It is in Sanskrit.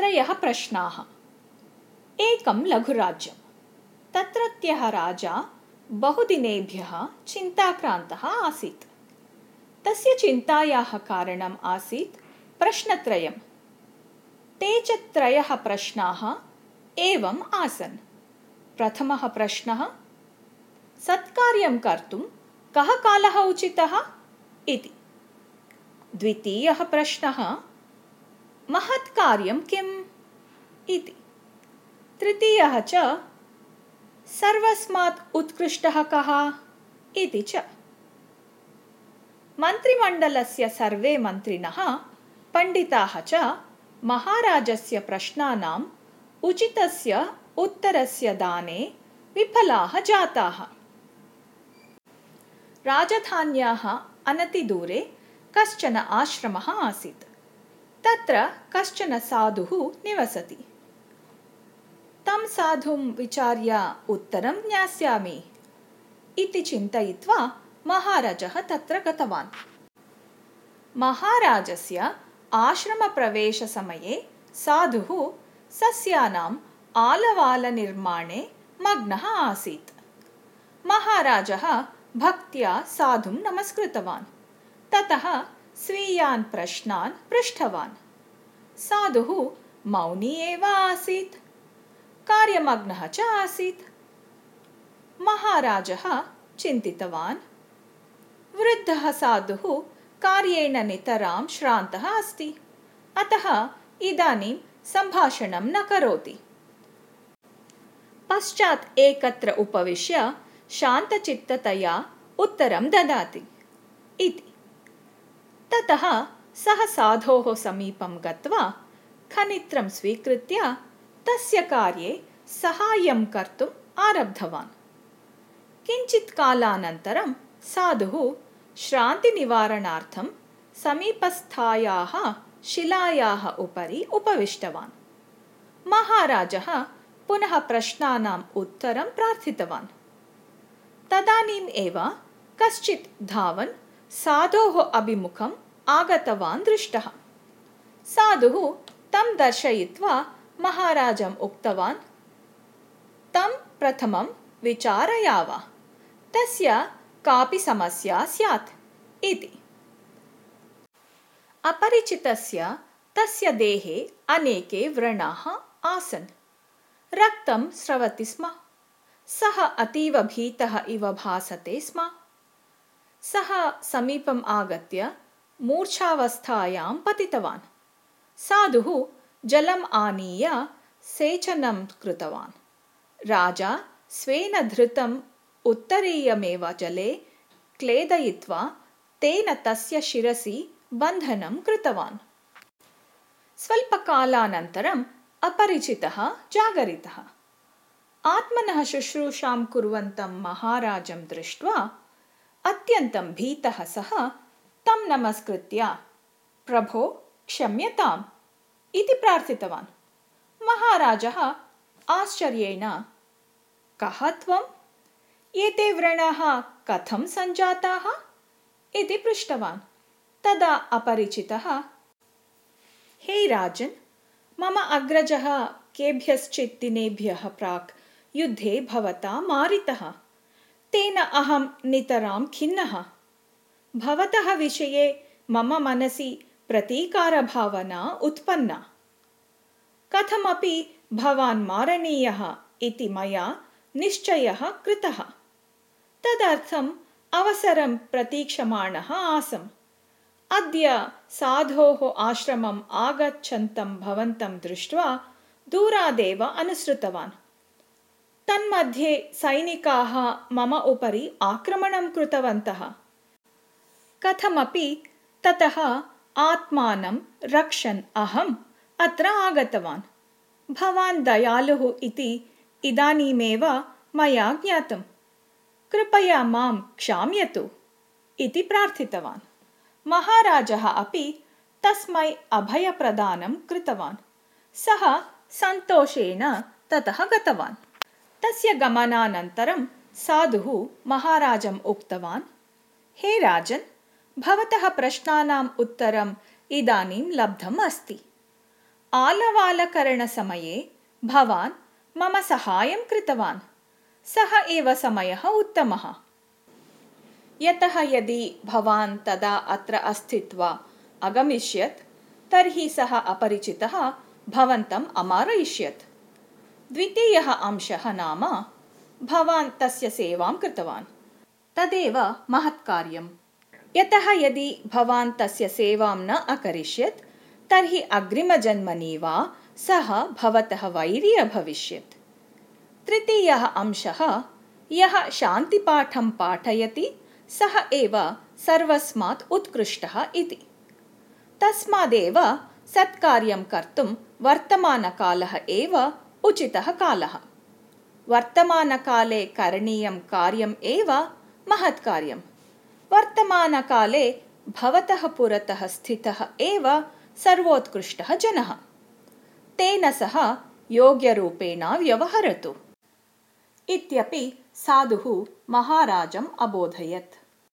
त्रयः प्रश्नाः। एकं लघुराज्यं तत्रत्यः राजा बहुदिनेभ्यः चिन्ताक्रान्तः आसीत्। तस्य चिन्तायाः कारणम् आसीत् प्रश्नत्रयं ते च त्रयः प्रश्नाः एवम् आसन्। प्रथमः प्रश्नः सत्कार्यं कर्तुं कः कालः उचितः? इति। द्वितीयः प्रश्नः महत्कार्यं किम् इति। तृतीयः च सर्वस्मात् उत्कृष्टः कः इति च। मन्त्रिमण्डलस्य सर्वे मन्त्रिणः पण्डिताः च महाराजस्य प्रश्नानाम् उचितस्य उत्तरस्य दाने विफलाः जाताः। राजधान्याः अनतिदूरे कश्चन आश्रमः आसीत् तत्र कश्चन साधुः निवसति। तं साधुं विचार्य उत्तरं ज्ञास्यामि। इति चिन्तयित्वा महाराजः तत्र गतवान्। महाराजस्य आश्रमप्रवेशसमये साधुः सस्यानाम् आलवालनिर्माणे मग्नः आसीत्। महाराजः भक्त्या साधुं नमस्कृतवान्। ततः स्वीयान् प्रश्नान् पृष्टवान् साधुः मौनी एव आसीत्। कार्यमग्नः च आसीत्। महाराजः चिन्तितवान्। वृद्धः साधुः कार्येण नितरां श्रान्तः अस्ति। अतः इदानीं सम्भाषणं न करोति। पश्चात् एकत्र उपविश्य शान्तचित्ततया उत्तरं ददाति। इति ततः सः साधोः समीपं गत्वा खनित्रं स्वीकृत्य तस्य कार्ये सहाय्यं कर्तुम् आरब्धवान्। किञ्चित् कालानन्तरं साधुः श्रान्तिनिवारणार्थं समीपस्थायाः शिलायाः उपरि उपविष्टवान्। महाराजः पुनः प्रश्नानाम् उत्तरं प्रार्थितवान्। तदानीम् एव कश्चित् धावन् साधोः अभिमुखम् आगतवान् दृष्टः। साधुः तं दर्शयित्वा महाराजम् उक्तवान् तं प्रथमं विचारयाव तस्य कापि समस्या स्यात् इति। अपरिचितस्य तस्य देहे अनेके व्रणाः आसन्। रक्तं स्रवति स्म। सः अतीव भीतः इव भासते स्म। सः समीपम् आगत्य मूर्छावस्थायां पतितवान्। साधुः जलम् आनीय सेचनं कृतवान्। राजा स्वेन धृतम् उत्तरीयमेव जले क्लेदयित्वा तेन तस्य शिरसि बन्धनं कृतवान्। स्वल्पकालानन्तरम् अपरिचितः जागरितः। आत्मनः शुश्रूषां कुर्वन्तं महाराजं दृष्ट्वा अत्यन्तं भीतः सः तं नमस्कृत्य प्रभो क्षम्यताम् इति प्रार्थितवान्। महाराजः आश्चर्येण कः त्वम्? एते व्रणाः कथं सञ्जाताः? इति पृष्टवान्। तदा अपरिचितः हे राजन् मम अग्रजः केभ्यश्चित् दिनेभ्यः प्राक् युद्धे भवता मारितः। तेन अहं नितरां खिन्नः भवतः विषये मम मनसि प्रतीकारभावना उत्पन्ना। कथमपि भवान् मारणीयः इति मया निश्चयः कृतः। तदर्थम् अवसरं प्रतीक्षमाणः आसम्। अद्य साधोः आश्रमम् आगच्छन्तं भवन्तं दृष्ट्वा दूरादेव अनुसृतवान्। तन्मध्ये सैनिकाः मम उपरि आक्रमणं कृतवन्तः कथमपि ततः आत्मानं रक्षन् अहम् अत्र आगतवान्। भवान् दयालुः इति इदानीमेव मया ज्ञातं कृपया मां क्षाम्यतु इति प्रार्थितवान्। महाराजः अपि तस्मै अभयप्रदानं कृतवान्। सः सन्तोषेण ततः गतवान्। तस्य गमनानन्तरं साधुः महाराजम् उक्तवान् हे राजन् भवतः प्रश्नानाम् उत्तरम् इदानीं लब्धम् अस्ति। आलवालकरणसमये भवान् मम सहायं कृतवान्। सः एव समयः उत्तमः। यतः यदि भवान् तदा अत्र अस्थित्वा अगमिष्यत् तर्हि सः अपरिचितः भवन्तम् अमारयिष्यत्। द्वितीयः अंशः नाम भवान् तस्य सेवां कृतवान्। तदेव महत्कार्यम् यतः यदि भवान् तस्य सेवां न अकरिष्यत् तर्हि अग्रिमजन्मनि वा सः भवतः वैरी अभविष्यत्। तृतीयः अंशः यः शान्तिपाठं पाठयति सः एव सर्वस्मात् उत्कृष्टः इति। तस्मादेव सत्कार्यं कर्तुं वर्तमानकालः एव उचितः कालः। वर्तमानकाले करणीयं कार्यम् एव महत्कार्यम् वर्तमानकाले भवतः पुरतः स्थितः एव सर्वोत्कृष्टः जनः। तेन सह योग्यरूपेण व्यवहरतु। इत्यपि साधुः महाराजम् अबोधयत्